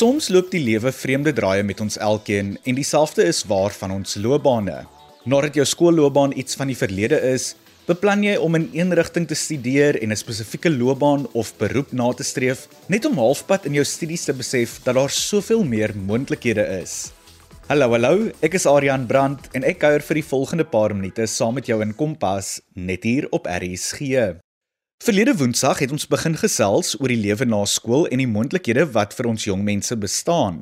Soms loop die lewe vreemde draaie met ons elkeen en dieselfde is waar van ons loopbane. Nadat jou skoolloopbaan iets van die verlede is, beplan jy om in een rigting te studeer en 'n spesifieke loopbaan of beroep na te streef, net om halfpad in jou studies te besef dat daar soveel meer moontlikhede is. Hallo, hallo, ek is Adrian Brandt en ek kuier vir die volgende paar minute saam met jou in Kompas net hier op RSG. Verlede Woensdag het ons begin gesels oor die lewe na skool en die moontlikhede wat vir ons jong mense bestaan.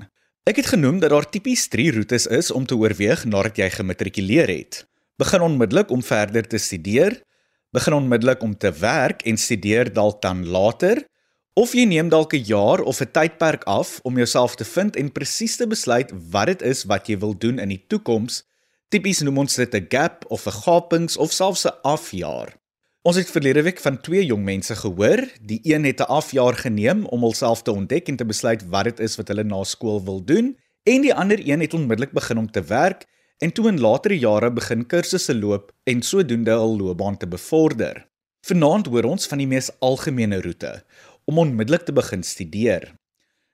Ek het genoem dat daar tipies 3 roetes is om te oorweeg nadat jy gematrikuleer het. Begin onmiddellik om verder te studeer, begin onmiddellik om te werk en studeer dalk dan later, of jy neem dalk 'n jaar of 'n tydperk af om jouself te vind en presies te besluit wat dit is wat jy wil doen in die toekoms. Tipies noem ons dit 'n gap of 'n gapings of selfs 'n afjaar. Ons het verlede week van twee jong mense gehoor. Die een het 'n afjaar geneem om homself te ontdek en te besluit wat dit is wat hulle na skool wil doen, en die ander een het onmiddellik begin om te werk en toe in latere jare begin kursusse loop en sodoende hul loopbaan te bevorder. Vanaand hoor ons van die mees algemene roete om onmiddellik te begin studeer.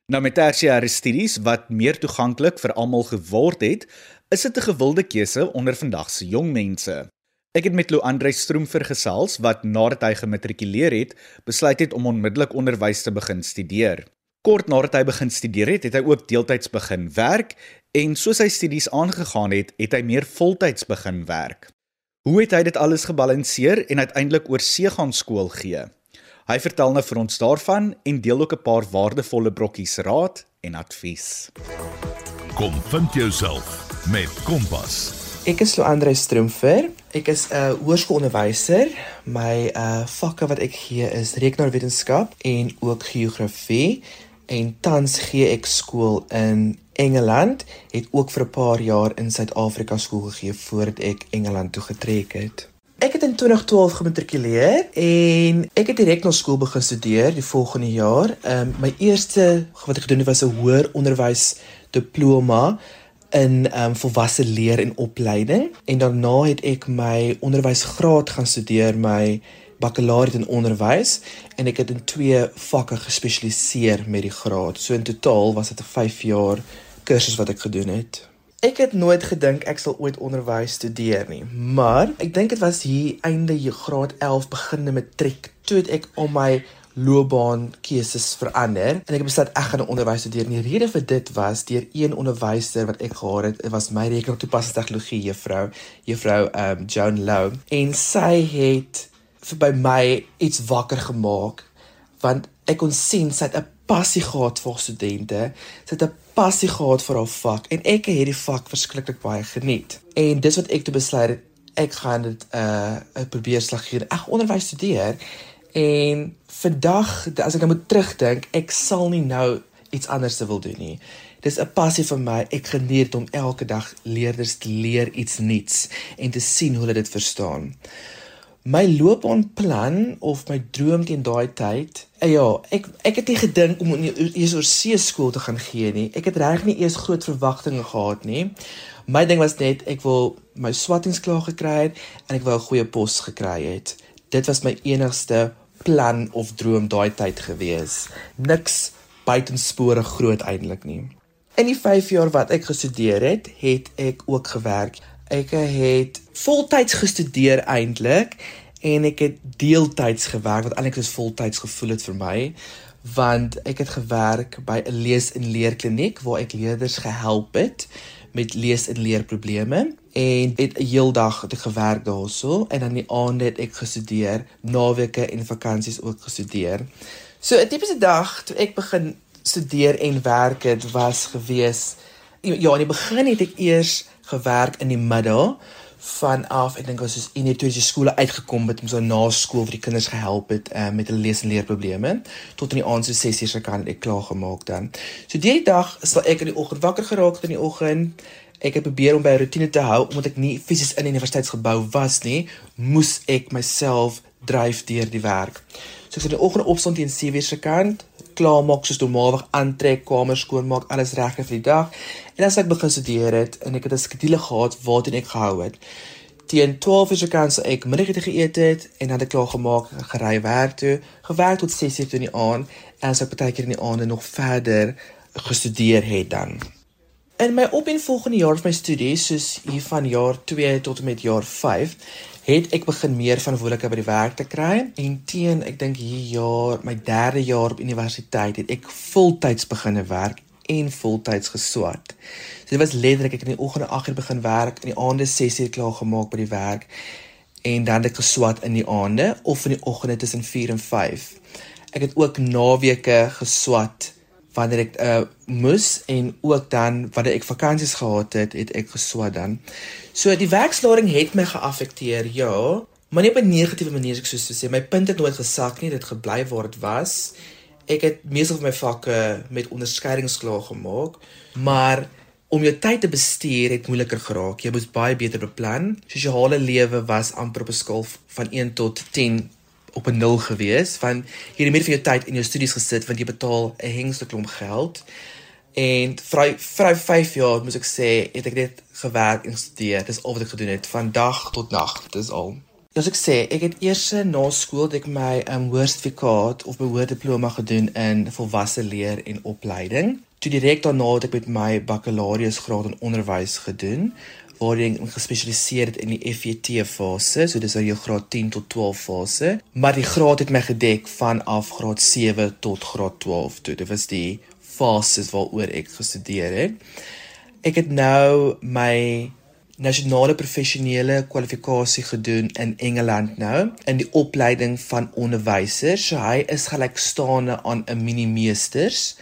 Nou met tersiêre studies wat meer toeganklik vir almal geword het, is dit 'n gewilde keuse onder vandag se jong mense. Ek het met Lou Andre Stroom vergesels wat nadat hy gematrikuleer het, besluit het om onmiddellik onderwys te begin studeer. Kort nadat hy begin studeer het, het hy ook deeltyds begin werk en soos hy studies aangegaan het, het hy meer voltyds begin werk. Hoe het hy dit alles gebalanseer en uiteindelik oor see gaan skool gee? Hy vertel nou vir ons daarvan en deel ook 'n paar waardevolle brokkies raad en advies. Kom vind jouself met Kompas. Ek is Loandre Stroomfer. Ek is 'n uh, hoërskoolonderwyser. My uh vakke wat ek gee is rekenaarwetenskap en ook geografie. En tans gee ek skool in Engeland. Het ook vir 'n paar jaar in Suid-Afrika skool gegee voordat ek Engeland toe getrek het. Ek het in 2012 gematrikuleer en ek het direk na skool begin studeer die volgende jaar. Um my eerste wat ek gedoen het was 'n hoër onderwys diploma in ehm um, volwasse leer en opleiding en daarna het ek my onderwysgraad gaan studeer my bakkalauriat in onderwys en ek het in twee vakke gespesialiseer met die graad. So in totaal was dit 'n 5 jaar kursus wat ek gedoen het. Ek het nooit gedink ek sal ooit onderwys studeer nie, maar ek dink dit was hier einde graad 11 beginne matriek toe ek al my loopbaan keuses verander en ek het besluit ek gaan 'n onderwys studeer. Die rede vir dit was deur een onderwyser wat ek gehad het, was my rekenaar toepassing tegnologie juffrou, juffrou um, Joan Lou en sy het vir by my iets wakker gemaak want ek kon sien sy het 'n passie gehad vir studente. Sy het 'n passie gehad vir haar vak en ek het hierdie vak verskriklik baie geniet. En dis wat ek toe besluit het ek gaan dit uh, probeer slag hier. Ek onderwys studeer En vandag as ek nou moet terugdink, ek sal nie nou iets anders wil doen nie. Dis 'n passie vir my. Ek geniet om elke dag leerders te leer iets nuuts en te sien hoe hulle dit verstaan. My loopbaanplan of my droom teen daai tyd, eh, ja, ek ek het nie gedink om eers oor see skool te gaan gee nie. Ek het reg nie eers groot verwagtinge gehad nie. My ding was net ek wil my swattings klaar gekry het en ek wou 'n goeie pos gekry het. Dit was my enigste plan of droom daai tyd gewees. Niks buitenspore groot eintlik nie. In die 5 jaar wat ek gestudeer het, het ek ook gewerk. Ek het voltyds gestudeer eintlik en ek het deeltyds gewerk wat eintlik soos voltyds gevoel het vir my want ek het gewerk by 'n lees en leer kliniek waar ek leerders gehelp het met lees en leerprobleme en het 'n heel dag het ek gewerk daarso en dan die aande het ek gestudeer, naweke en vakansies ook gestudeer. So 'n tipiese dag toe ek begin studeer en werk het was gewees ja, in die begin het ek eers gewerk in die middag vanaf ek dink ons is in die tweede skole uitgekom met om so na skool vir die kinders gehelp het uh, met hulle lees en leerprobleme tot in die aand so 6 uur se kan ek klaar gemaak dan. So die dag sal ek in die oggend wakker geraak in die oggend ek het probeer om by 'n rotine te hou omdat ek nie fisies in die universiteitsgebou was nie, moes ek myself dryf deur die werk. So ek het in die oggend opstaan teen 7:00 se kant, klaar maak soos normaalweg aantrek, kamer skoon maak, alles reg vir die dag. En as ek begin studeer het en ek het 'n skedule gehad waarteen ek gehou het. Teen 12:00 se kant sou ek middagete geëet het en dan het ek klaar gemaak, gery werk toe, gewerk tot 6:00 in die aand en as ek baie keer in die aande nog verder gestudeer het dan. In my op en volgende jaar van my studies, soos hier van jaar 2 tot en met jaar 5, het ek begin meer verantwoordelikheid by die werk te kry en teen ek dink hier jaar, my derde jaar op universiteit, het ek voltyds begine werk en voltyds geswat. So dit was letterlik ek in die oggende 8uur begin werk, in die aande 6uur klaar gemaak by die werk en dan het ek geswat in die aande of in die oggende tussen 4 en 5. Ek het ook naweke geswat wanneer ek uh, moes en ook dan wanneer ek vakansies gehad het, het ek geswat dan. So die werkslading het my geaffekteer, ja, maar nie op 'n negatiewe manier soos te sê my punte het nooit gesak nie, dit gebly waar dit was ek het meestal van my vakke met onderskeidings klaar gemaak, maar om jou tyd te bestuur het moeiliker geraak. Jy moet baie beter beplan. Sosiale lewe was amper op 'n skaal van 1 tot 10 op 'n 0 gewees, want jy het meer van jou tyd in jou studies gesit want jy betaal 'n hengste klomp geld. En vir vir 5 jaar moet ek sê, het ek net gewerk en gestudeer. Dis al wat ek gedoen het van dag tot nag. Dis al. Soos ek sê, ek het eers na skool ek my um, hoërsertifikaat of my hoërdiploma gedoen in volwasse leer en opleiding. Toe direk daarna het ek met my bakkalaureusgraad in onderwys gedoen waarin ek gespesialiseer het in die FET fase, so dis nou jou graad 10 tot 12 fase, maar die graad het my gedek vanaf graad 7 tot graad 12 toe. Dit was die fases waaroor ek gestudeer het. Ek het nou my nasionale professionele kwalifikasie gedoen in Engeland nou in die opleiding van onderwysers. So hy is gelykstaande aan 'n minimeesters.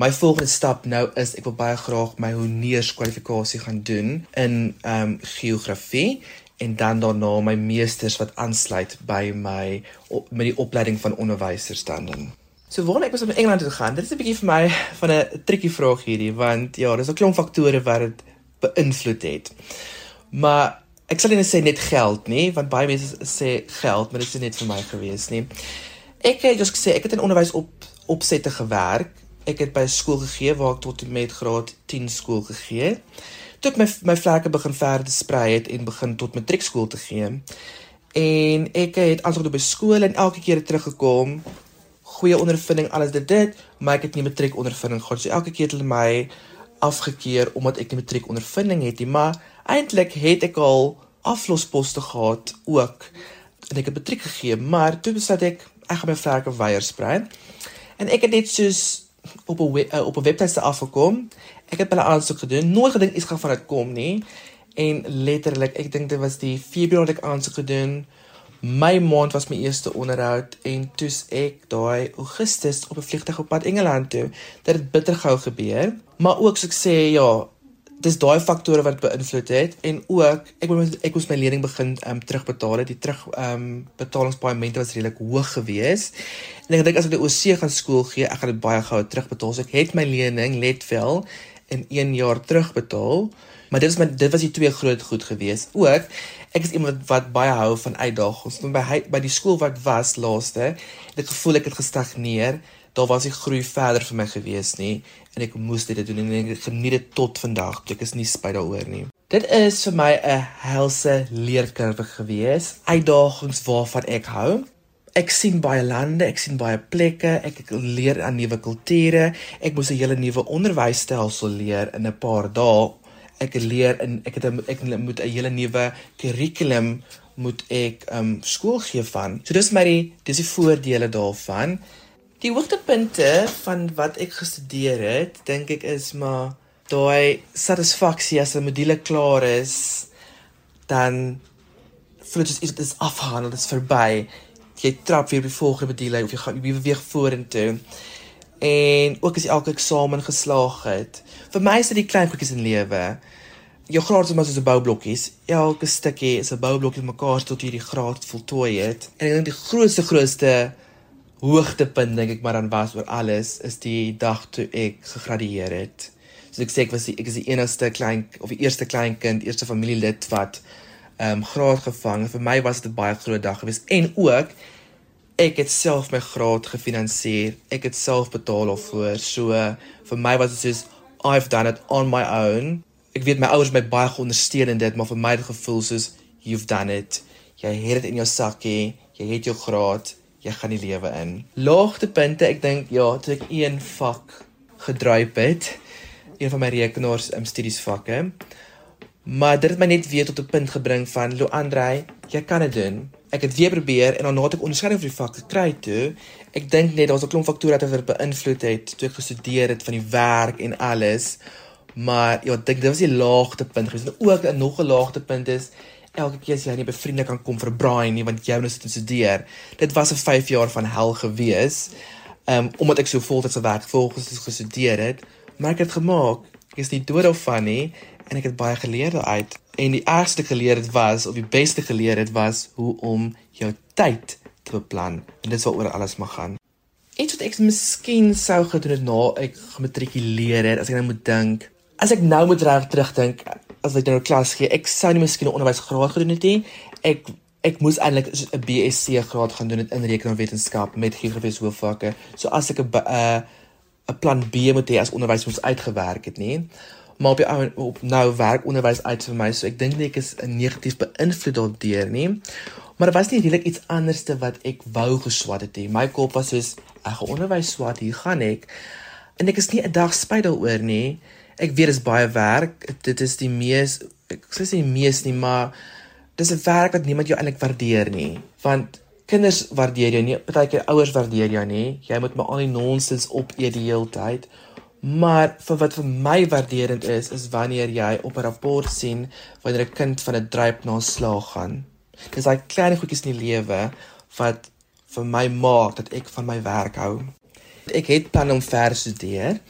My volgende stap nou is ek wil baie graag my honeurs kwalifikasie gaan doen in ehm um, geografie en dan daarna my meesters wat aansluit by my op, met die opleiding van onderwysers dan. So waarom ek was in Engeland toe gegaan? Dit is 'n bietjie vir my van 'n tricky vraag hierdie want ja, daar's 'n klomp faktore wat dit beïnvloed het. Maar ek sal nie sê net geld nie, want baie mense sê geld, maar dit is net vir my gewees nie. Ek het just gesê ek het in onderwys op opsette gewerk. Ek het by skool gegee waar ek tot en met graad 10 skool gegee. Toe ek my my vlerke begin verder sprei het en begin tot matriekskool te gee. En ek het aansoek by skole en elke keer teruggekom goeie ondervinding alles dit dit maar ek het nie matriek ondervinding gehad so elke keer het hulle my afgekeur omdat ek nie matriek ondervinding het nie, maar eintlik het ek al aflosposte gehad ook en ek het matriek gegee, maar toe besluit ek ek gaan my vlerke weier sprei. En ek het net soos op 'n uh, op 'n webtuiste afgekom. Ek het hulle aansoek gedoen, nooit gedink iets gaan van dit kom nie. En letterlik, ek dink dit was die Februarie ek aansoek gedoen. My maand was my eerste onderhoud en toe's ek daai Augustus op 'n vliegtuig op pad Engeland toe. Dit het bitter gou gebeur, maar ook so ek sê ja, dis daai faktore wat beïnvloed het en ook ek moet ek moes my lening begin ehm um, terugbetaal het. Die terug ehm um, betalingspaemente was redelik hoog geweest. En ek dink as ek die OC gaan skool gee, ek gaan dit baie gou terugbetaal. So ek het my lening let wel in 1 jaar terugbetaal. Maar dit was my dit was die twee groot goed geweest. Ook ek is iemand wat baie hou van uitdagings. By by die skool wat was laaste, het ek gevoel ek het gestagneer. Daar was nie groei verder vir my gewees nie en ek moes dit doen en ek geniet dit tot vandag. Ek is nie spyt daaroor nie. Dit is vir my 'n helse leerkurwe gewees. Uitdagings waarvan ek hou. Ek sien baie lande, ek sien baie plekke, ek, ek leer aan nuwe kulture. Ek moes 'n hele nuwe onderwysstelsel leer in 'n paar dae ek leer in ek het ek moet 'n hele nuwe kurrikulum moet ek um skool gee van. So dis my die dis die voordele daarvan. Die hoogtepunte van wat ek gestudeer het, dink ek is maar daai satisfaksie as 'n module klaar is, dan voel dit is dit afhandel, dit is verby. Jy trap weer by volgende module of jy gaan weer weer vorentoe. En ook as jy elke eksamen geslaag het. Vir my is dit die klein goedjies in lewe jou graad is maar soos 'n boublokkies. Elke stukkie is 'n boublokkie mekaar tot jy die graad voltooi het. En ek dink die grootste grootste hoogtepunt dink ek maar dan was oor alles is die dag toe ek gegradueer het. So ek sê ek was die, ek is die enigste klein of die eerste kleinkind, eerste familielid wat ehm um, graad gevang. Vir my was dit 'n baie groot dag geweest en ook ek het self my graad gefinansier. Ek het self betaal daarvoor. So vir my was dit soos I've done it on my own ek weet my ouers my baie geondersteun in dit, maar vir my het gevoel soos you've done it. Jy het dit in jou sakkie, jy het jou graad, jy gaan die lewe in. Laagtepunte, ek dink ja, toe ek een vak gedryp het. Een van my rekenaars um, studiesvakke. Maar dit het my net weer tot 'n punt gebring van Lo Andre, jy kan dit doen. Ek het weer probeer en dan nadat ek onderskeiding vir die vak gekry toe, ek dink net daar's 'n klomp faktore wat dit beïnvloed het toe ek gestudeer het van die werk en alles. Maar ja, ek dink dit was die laagtepunt gewees. En ook 'n nog 'n laagtepunt is elke keer as jy nie by vriende kan kom vir braai nie want jy nou sit en studeer. Dit was 'n 5 jaar van hel gewees. Um, omdat ek so voltydse werk volgens gestudeer het, maar ek het gemaak. Ek is nie dood of van nie en ek het baie geleer daaruit. En die ergste geleer het was of die beste geleer het was hoe om jou tyd te beplan. En dit is waaroor alles mag gaan. Iets wat ek miskien sou gedoen het na ek gematrikuleer het, as ek nou moet dink, as ek nou moet reg terugdink, as ek nou klas gee, ek sou nie miskien 'n onderwysgraad gedoen het nie. Ek ek moes eintlik 'n BSc graad gaan doen in rekenaarwetenskap met geografie hoofvakke. So as ek 'n 'n 'n plan B moet hê as onderwys moes uitgewerk het, nie maar op die ou op nou werk onderwys uit vir my so ek dink nie ek is negatief beïnvloed daardeur nie. Maar dit was nie regtig iets anderste wat ek wou geswat het nie. My kop was soos ek gaan onderwys swat hier gaan ek. En ek is nie 'n dag spyt daaroor nie ek weet dit is baie werk dit is die mees ek sê nie mees nie maar dis 'n werk wat niemand jou eintlik waardeer nie want kinders waardeer jou nie partykeer ouers waardeer jou nie jy moet maar al die nonsens op eet die hele tyd Maar vir wat vir my waarderend is, is wanneer jy op 'n rapport sien wanneer 'n kind van 'n druip na slaag gaan. Dis daai klein goedjies in die lewe wat vir my maak dat ek van my werk hou. Ek het plan om ver studeer.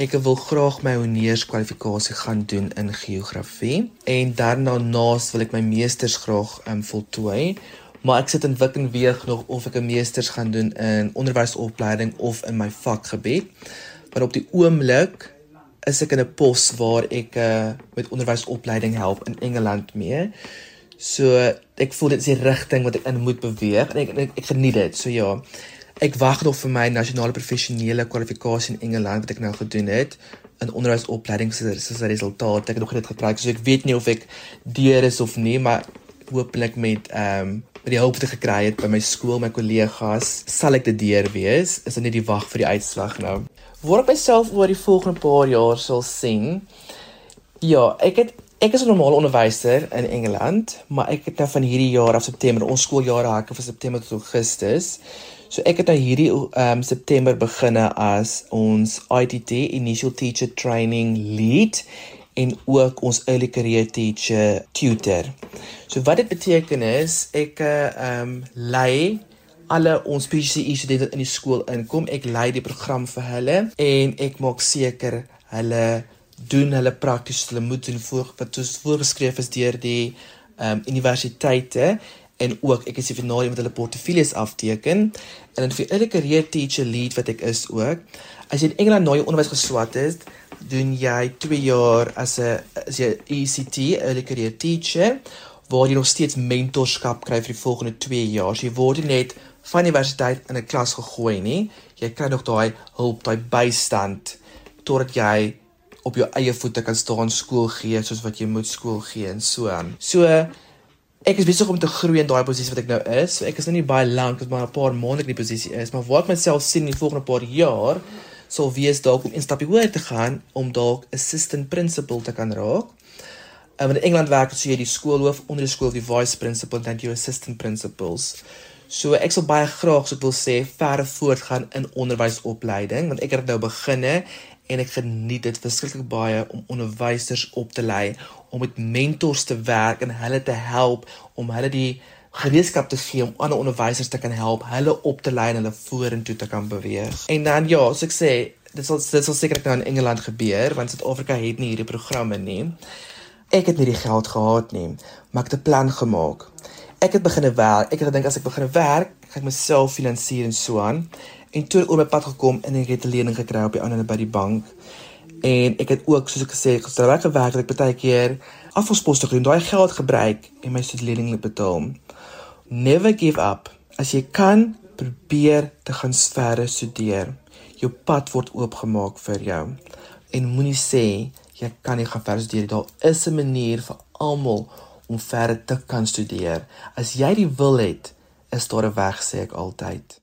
Ek wil graag my honeurskwalifikasie gaan doen in geografie en daarna naas wil ek my meesters graag um, voltooi. Maar ek sit in wik en weeg nog of ek 'n meesters gaan doen in onderwysopleiding of in my vakgebied maar op die oomblik is ek in 'n pos waar ek uh, met onderwysopleiding help in Engeland mee. So ek voel dit is die rigting wat ek in moet beweeg en ek ek, ek geniet dit. So ja. Ek wag nog vir my nasionale professionele kwalifikasie in Engeland wat ek nou gedoen het in onderwysopleiding se se resultate. Ek het nog dit gebruik. So ek weet nie of ek deur is of nie, maar hopelik met ehm um, met die hulp wat ek gekry het by my skool, my kollegas, sal ek dit deur wees. Is dit net die wag vir die uitslag nou? waar ek myself oor die volgende paar jaar sal sien. Ja, ek het ek is 'n normale onderwyser in Engeland, maar ek het nou van hierdie jaar af September ons skooljare hake van September tot Augustus. So ek het nou hierdie ehm um, September beginne as ons ITT Initial Teacher Training Lead en ook ons early career teacher tutor. So wat dit beteken is ek ehm um, lei alle ons PGCE studente in die skool inkom. Ek lei die program vir hulle en ek maak seker hulle doen hulle prakties hulle moet doen voor wat voorgeskryf is deur die ehm um, universiteite en ook ek is die finale met hulle portefeuilles afteken en dan vir elke career teacher lead wat ek is ook as jy in Engeland nou onderwys geswat het doen jy 2 jaar as 'n as jy ECT early career teacher waar jy nog steeds mentorskap kry vir die volgende 2 jaar. So jy word net van universiteit in 'n klas gegooi nie. Jy kry nog daai hulp, daai bystand totdat jy op jou eie voete kan staan skool gee soos wat jy moet skool gee en so aan. So ek is besig om te groei in daai posisie wat ek nou is. So ek is nou nie baie lank, dit maar 'n paar maande in die posisie is, maar waar ek myself sien in die volgende paar jaar sou wees dalk om 'n stapie hoër te gaan om dalk assistant principal te kan raak. Um, in Engeland werk jy die skoolhoof onder die skool die vice principal dan die assistant principals. So ek sal baie graag so wil sê verder voortgaan in onderwysopleiding want ek het nou beginne en ek geniet dit verskriklik baie om onderwysers op te lei om met mentors te werk en hulle te help om hulle die gereedskap te gee om ander onderwysers te kan help hulle op te lei en hulle vorentoe te kan beweeg. En dan ja, so ek sê dit sal dit sal seker nou in Engeland gebeur want Suid-Afrika het nie hierdie programme nie. Ek het nie die geld gehad nie, maar ek het 'n plan gemaak ek het begine werk. Ek het gedink as ek begine werk, gaan ek myself finansier en so aan. En toe oor my pad gekom en ek het 'n lening gekry op die ander by die bank. En ek het ook soos ek gesê het, gister werk gewerk dat ek baie keer afvalsposte gedoen, daai geld gebruik en my studielening betaal. Never give up. As jy kan, probeer te gaan verder studeer. Jou pad word oopgemaak vir jou. En moenie sê jy kan nie gaan verder studeer. Daar is 'n manier vir almal om verder te kan studeer. As jy die wil het, is daar 'n weg, sê ek altyd.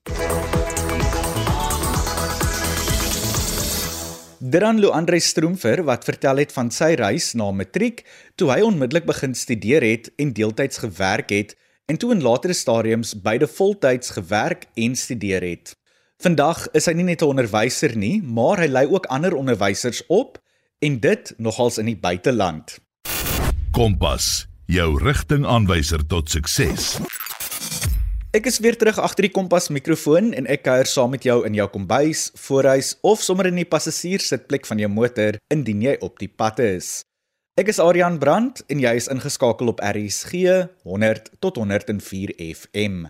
Dran Luandre Stroomfer wat vertel het van sy reis na matriek toe hy onmiddellik begin studeer het en deeltyds gewerk het en toe in latere stadiums beide voltyds gewerk en studeer het. Vandag is hy nie net 'n onderwyser nie, maar hy lei ook ander onderwysers op en dit nogals in die buiteland. Kompas, jou rigtingaanwyser tot sukses. Ek is weer terug agter die kompas mikrofoon en ek kuier saam met jou in jou kombuis, voorhuis of sommer in die passasierssitplek van jou motor indien jy op die pad is. Ek is Adrian Brandt en jy is ingeskakel op RSG 100 tot 104 FM.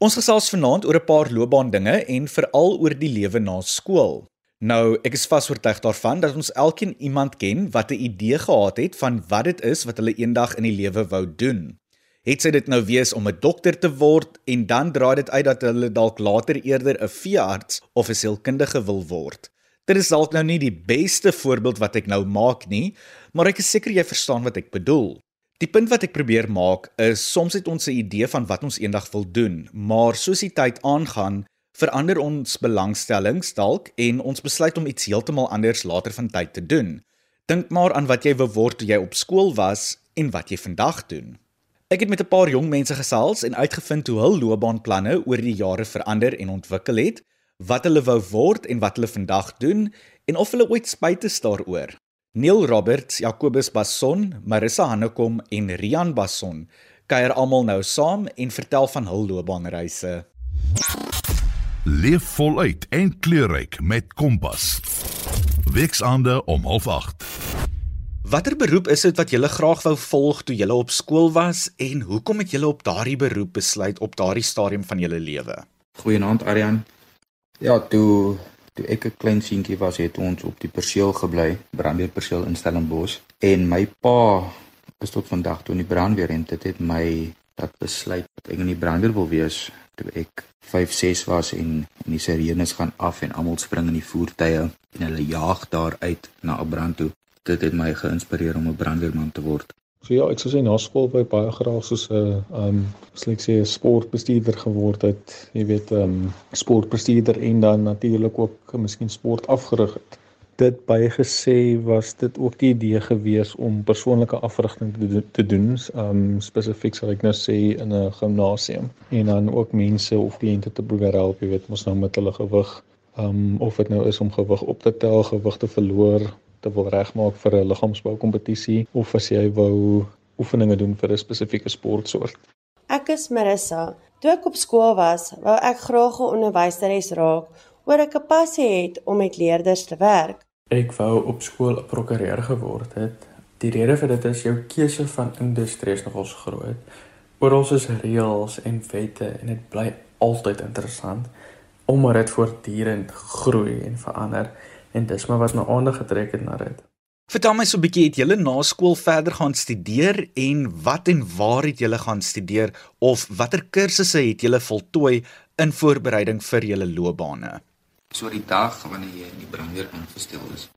Ons gesels vanaand oor 'n paar loopbaandinge en veral oor die lewe na skool. Nou, ek is vasoortuig daarvan dat ons elkeen iemand ken wat 'n idee gehad het van wat dit is wat hulle eendag in die lewe wou doen. Het sy dit nou wees om 'n dokter te word en dan draai dit uit dat hulle dalk later eerder 'n veearts of 'n sielkundige wil word. Dit is dalk nou nie die beste voorbeeld wat ek nou maak nie, maar ek is seker jy verstaan wat ek bedoel. Die punt wat ek probeer maak is soms het ons 'n idee van wat ons eendag wil doen, maar soos die tyd aangaan, verander ons belangstellings dalk en ons besluit om iets heeltemal anders later van tyd te doen. Dink maar aan wat jy wou word toe jy op skool was en wat jy vandag doen. Ek het met 'n paar jong mense gesels en uitgevind hoe hul loopbaanplanne oor die jare verander en ontwikkel het, wat hulle wou word en wat hulle vandag doen en of hulle ooit spyt is daaroor. Neil Roberts, Jacobus Basson, Marissa Hannekom en Rian Basson kuier almal nou saam en vertel van hul loopbaanreise. Leef voluit en kleurryk met Kompas. Weksaande om 08:30. Watter beroep is dit wat jy graag wou volg toe jy op skool was en hoekom het jy op daardie beroep besluit op daardie stadium van jou lewe? Goeienaand Aryan. Ja, toe toe ek 'n klein seentjie was, het ons op die perseel gebly, brandweerperseel in Stellenbosch en my pa is tot vandag toe in die brandweer en dit het my dat besluit dat ek in die brandweer wil wees toe ek 5, 6 was en en die sirenes gaan af en almal spring in die voertuie en hulle jaag daar uit na 'n brand toe dit het my geïnspireer om 'n brandweerman te word. So ja, ek sou sê na skool by baie graag soos 'n um slik sê 'n sportbestuurder geword het. Jy weet, um sportbestuurder en dan natuurlik ook miskien sport afgerig het. Dit baie gesê was dit ook die idee gewees om persoonlike afrigting te, te doen, um spesifiek sal ek nou sê in 'n gimnasium en dan ook mense of kliënte te probeer help, jy weet, mos nou met hulle gewig um of dit nou is om gewig op te tel, gewig te verloor, te wil regmaak vir 'n liggaamsbou kompetisie of as jy wou oefeninge doen vir 'n spesifieke sportsoort. Ek is Marissa. Toe ek op skool was, wou ek graag 'n onderwyseres raak oor ek 'n passie het om met leerders te werk. Ek wou op skool 'n prokureur geword het. Die rede vir dit is jou keuse van industrie is nogals groot. Oral is reëls en wette en dit bly altyd interessant omdat dit voortdurend groei en verander en dis maar wat my aandag getrek het na dit. Vertel my so 'n bietjie het julle na skool verder gaan studeer en wat en waar het julle gaan studeer of watter kursusse het julle voltooi in voorbereiding vir julle loopbane? So die dag wanneer jy in die brandweer aangestel is,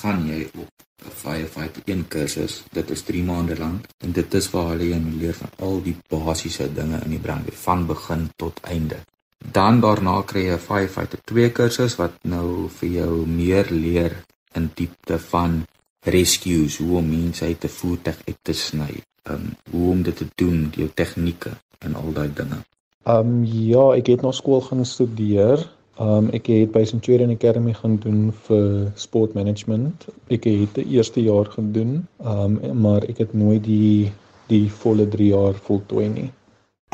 gaan jy op 'n firefighter een kursus. Dit is 3 maande lank en dit is waar hulle jou leer van al die basiese dinge in die brandweer van begin tot einde. Dan daarna kry jy 'n firefighter 2 kursus wat nou vir jou meer leer in diepte van rescues, hoe om mense uit 'n voertuig uit te sny, um, hoe om dit te doen, jou tegnieke en al daai dinge. Um, ja, ek het na skool gaan studeer. Um, ek het by Centurion Academy gaan doen vir sport management. Ek het die eerste jaar gedoen, um, maar ek het nooit die die volle 3 jaar voltooi nie.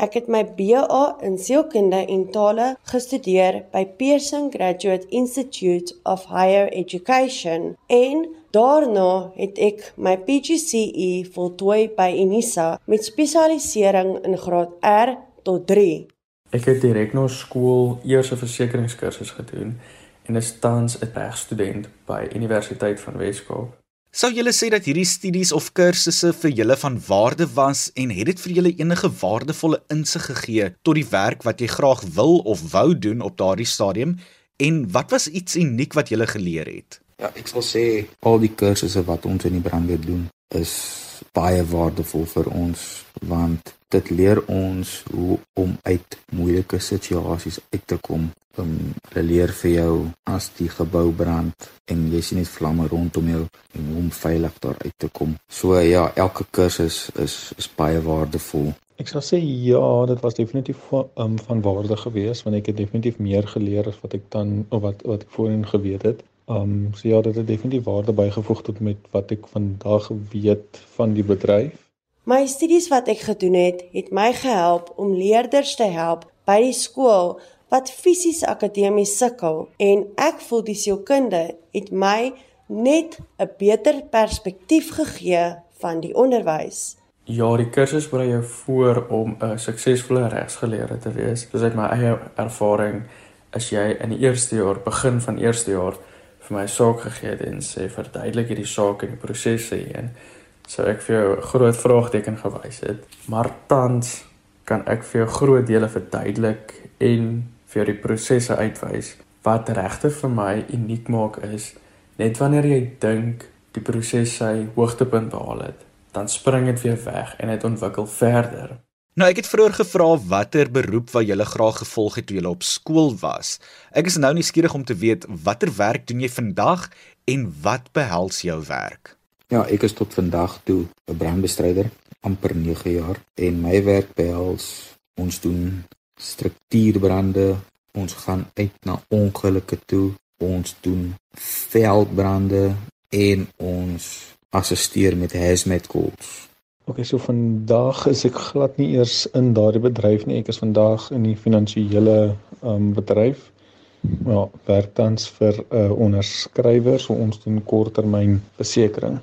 Ek het my BA in sielkunde en tale gestudeer by Pearson Graduate Institute of Higher Education en daarna het ek my PGCE voltooi by Unisa met spesialisering in graad R tot 3. Ek het direk na skool eers 'n versekeringskursus gedoen en is tans 'n regstudent by Universiteit van Weskaap. Sou julle sê dat hierdie studies of kursusse vir julle van waarde was en het dit vir julle enige waardevolle insig gegee tot die werk wat jy graag wil of wou doen op daardie stadium en wat was iets uniek wat julle geleer het? Ja, ek sal sê al die kursusse wat ons in die brandweer doen is baie waardevol vir ons want dit leer ons hoe om uit moeilike situasies uit te kom. Um, hulle leer vir jou as die gebou brand en jy sien net vlamme rondom jou en hoe om veilig daar uit te kom. So ja, elke kursus is is baie waardevol. Ek sal sê ja, dit was definitief um, van waarde geweest want ek het definitief meer geleer as wat ek dan of wat wat ek voorheen geweet het. Um so ja, dit het definitief waarde bygevoeg tot met wat ek vandag weet van die bedryf. My studies wat ek gedoen het, het my gehelp om leerders te help by die skool wat fisies akademies sukkel en ek voel die sielkunde het my net 'n beter perspektief gegee van die onderwys. Ja, die kursus berei jou voor om 'n suksesvolle regsgeleerde te wees. Soos uit my eie ervaring, as jy in die eerste jaar, begin van eerste jaar vir my saak gegee het en sê verduidelik hierdie saak en die prosesse hierin, sou ek vir jou 'n groot vraagteken gewys het. Maar tans kan ek vir jou groot dele verduidelik en vir jou die prosesse uitwys wat regte vir my uniek maak is net wanneer jy dink die proses sy hoogtepunt behaal het dan spring dit weer weg en dit ontwikkel verder. Nou ek het vroeër gevra watter beroep wat jy graag gevolg het toe jy op skool was. Ek is nou nuuskierig om te weet watter werk doen jy vandag en wat behels jou werk? Ja, ek is tot vandag toe 'n brandbestryder, amper 9 jaar en my werk behels ons doen struktuurbrande, ons gaan uit na ongelukke toe, ons doen veldbrande en ons assisteer met hazmat calls. OK, so vandag is ek glad nie eers in daardie bedryf nie. Ek is vandag in die finansiële um bedryf. Ja, werk tans vir 'n uh, onderskrywer, so ons doen korttermyn versekerings.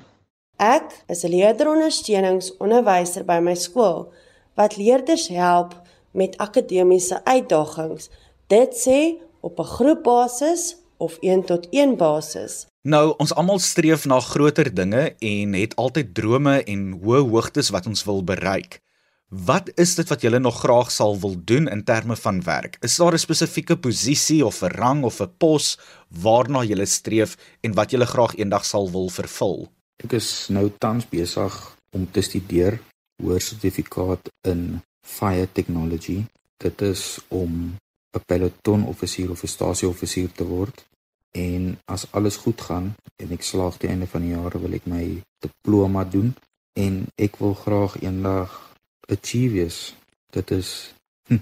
Ek is 'n leerderondersteuningsonderwyser by my skool wat leerders help met akademiese uitdagings. Dit sê op 'n groepbasis of 1 tot 1 basis. Nou, ons almal streef na groter dinge en het altyd drome en hoë hoogtes wat ons wil bereik. Wat is dit wat jy nog graag sal wil doen in terme van werk? Is daar 'n spesifieke posisie of 'n rang of 'n pos waarna jy streef en wat jy graag eendag sal wil vervul? Ek is nou tans besig om te studeer hoër sertifikaat in fire technology. Dit is om 'n peloton offisier of 'n stasie offisier te word. En as alles goed gaan en ek slaag die einde van die jaar wil ek my diploma doen. En ek wil graag eendag achieve dit is hm,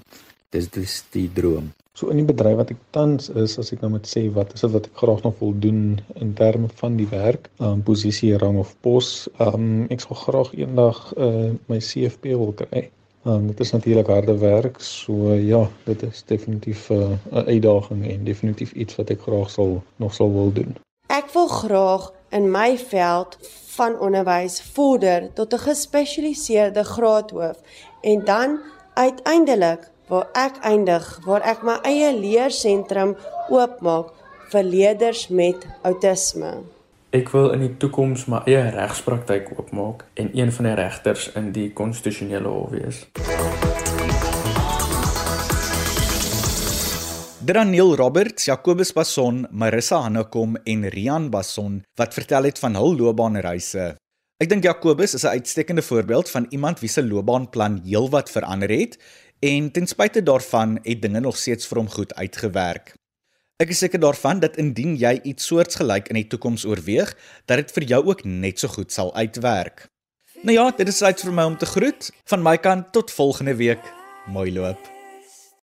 dis dis die droom so in die bedryf wat ek tans is as ek nou moet sê wat is dit wat ek graag nog wil doen in terme van die werk um, posisie rang of pos um, ek sal graag eendag uh, my CFP wil kry Um, dit is natuurlik harde werk, so ja, dit is definitief 'n uh, 'n uitdaging en definitief iets wat ek graag sal nog sal wil doen. Ek wil graag in my veld van onderwys vorder tot 'n gespesialiseerde graadhoof en dan uiteindelik waar ek eindig, waar ek my eie leersentrum oopmaak vir leerders met outisme. Ek wil in die toekoms my eie regspraktyk oopmaak en een van die regters in die konstitusionele hof wees. Daniel Roberts, Jacobus Basson, Marissa Hannekom en Rian Basson wat vertel het van hul loopbaanreise. Ek dink Jacobus is 'n uitstekende voorbeeld van iemand wie se loopbaanplan heelwat verander het en ten spyte daarvan het dinge nog steeds vir hom goed uitgewerk. Ek is seker daarvan dat indien jy iets soortgelyk in die toekoms oorweeg, dat dit vir jou ook net so goed sal uitwerk. Nou ja, dit is tyd vir my om te groet. Van my kant tot volgende week. Mooi loop.